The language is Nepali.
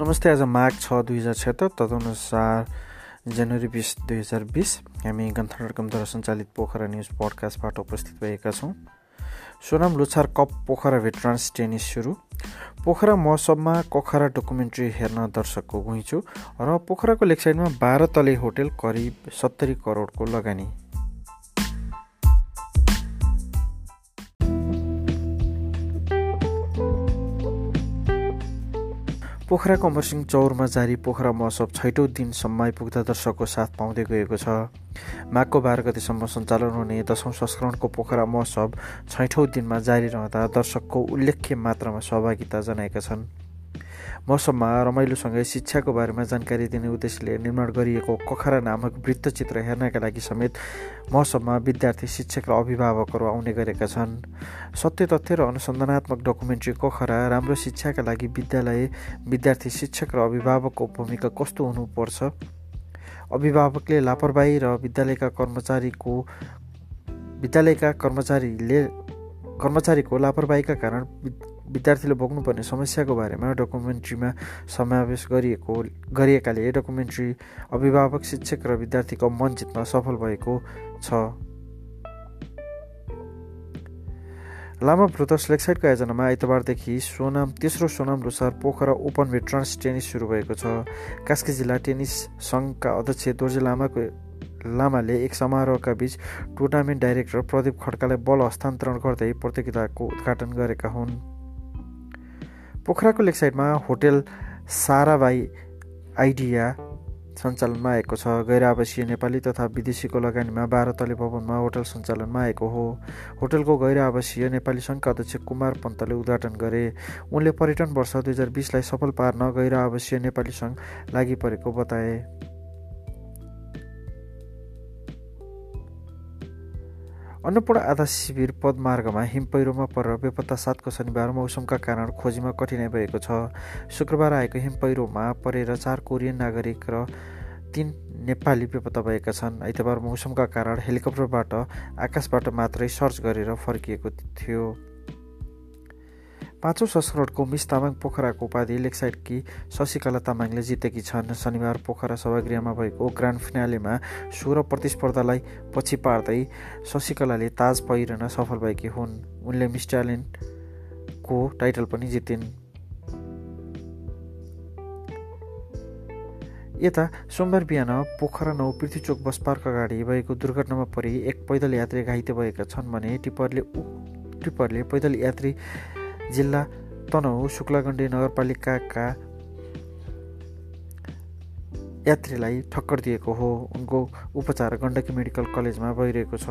नमस्ते आज माघ छ दुई हजार छत्तर तदनुसार जनवरी बिस दुई हजार बिस हामी डटकमद्वारा सञ्चालित पोखरा न्युज पडकास्टबाट उपस्थित भएका छौँ। Sonam Lhochhar cup Pokhara veterans tennis सुरु। पोखरा महोत्सवमा पोखरा डकुमेन्ट्री हेर्न दर्शकको घुइँचो र पोखराको लेकसाइडमा बाह्र तले होटेल करिब सत्तरी करोडको लगानी। पोखराको अमरसिंह चौरमा जारी पोखरा महोत्सव छैटौँ दिनसम्म आइपुग्दा दर्शकको साथ पाउँदै गएको छ। माघको बाह्र गतिसम्म सञ्चालन हुने दशौँ संस्करणको पोखरा महोत्सव छैठौँ दिनमा जारी रहँदा दर्शकको उल्लेख्य मात्रामा सहभागिता जनाएका छन्। मौसममा रमाइलोसँगै शिक्षाको बारेमा जानकारी दिने उद्देश्यले निर्माण गरिएको कखरा नामक वृत्तचित्र हेर्नका लागि समेत मौसममा विद्यार्थी शिक्षक र अभिभावकहरू आउने गरेका छन्। सत्य तथ्य र अनुसन्धानात्मक डकुमेन्ट्री कखरा राम्रो शिक्षाका लागि विद्यालय विद्यार्थी शिक्षक र अभिभावकको भूमिका कस्तो हुनुपर्छ? अभिभावकले लापरवाही र विद्यालयका कर्मचारीको विद्यालयका कर्मचारीले कर्मचारीको लापरवाहीका कारण विद्यार्थीले भोग्नुपर्ने समस्याको बारेमा डकुमेन्ट्रीमा समावेश गरिएको गरिएकाले डकुमेन्ट्री अभिभावक शिक्षक र विद्यार्थीको मन जित्न सफल भएको छ। लामा ब्रोदर्स लेकसाइडको आयोजनामा आइतबारदेखि सोनाम तेस्रो Sonam Lhosar Pokhara open veterans tennis सुरु भएको छ। कास्की जिल्ला टेनिस सङ्घका अध्यक्ष दोर्जे लामाको लामाले एक समारोहका बीच टुर्नामेन्ट डाइरेक्टर प्रदीप खड्कालाई बल हस्तान्तरण गर्दै प्रतियोगिताको उद्घाटन गरेका हुन्। पोखराको लेकसाइडमा होटेल साराबाई आइडिया सञ्चालनमा आएको छ। गैर आवासीय नेपाली तथा विदेशीको लगानीमा बाह्र तले भवनमा होटल सञ्चालनमा आएको हो। होटलको गैर आवासीय नेपाली सङ्घका अध्यक्ष कुमार पन्तले उद्घाटन गरे। उनले पर्यटन वर्ष दुई हजार बिसलाई सफल पार्न गैर आवासीय नेपाली सङ्घ लागि परेको बताए। अन्नपूर्ण आधा शिविर पदमार्गमा हिम पहिरोमा परेर बेपत्ता सातको शनिबार मौसमका कारण खोजीमा कठिनाइ भएको छ। शुक्रबार आएको हिम पहिरोमा परेर चार कोरियन नागरिक र तीन नेपाली बेपत्ता भएका छन्। आइतबार मौसमका कारण हेलिकप्टरबाट आकाशबाट मात्रै सर्च गरेर फर्किएको थियो। पाँचौँ संस्करणको मिस तामाङ पोखराको उपाधि लेकसाइडकी शशिकला तामाङले जितेकी छन्। शनिबार पोखरा सभागृहमा भएको ग्रान्ड फिनालेमा सोह्र प्रतिस्पर्धालाई पछि पार्दै शशिकलाले ताज पहिरन सफल भएकी हुन्। उनले मिस ट्यालेन्टको टाइटल पनि जितिन्। यता सोमबार बिहान पोखरा नौ पृथ्वीचोक बस पार्क अगाडि भएको दुर्घटनामा परि एक पैदल यात्री घाइते भएका छन् भने टिप्परले टिप्परले पैदल यात्री जिल्ला तनहु शुक्लागण्डी नगरपालिकाका यात्रीलाई ठक्कर दिएको हो। उनको उपचार गण्डकी मेडिकल कलेजमा भइरहेको छ।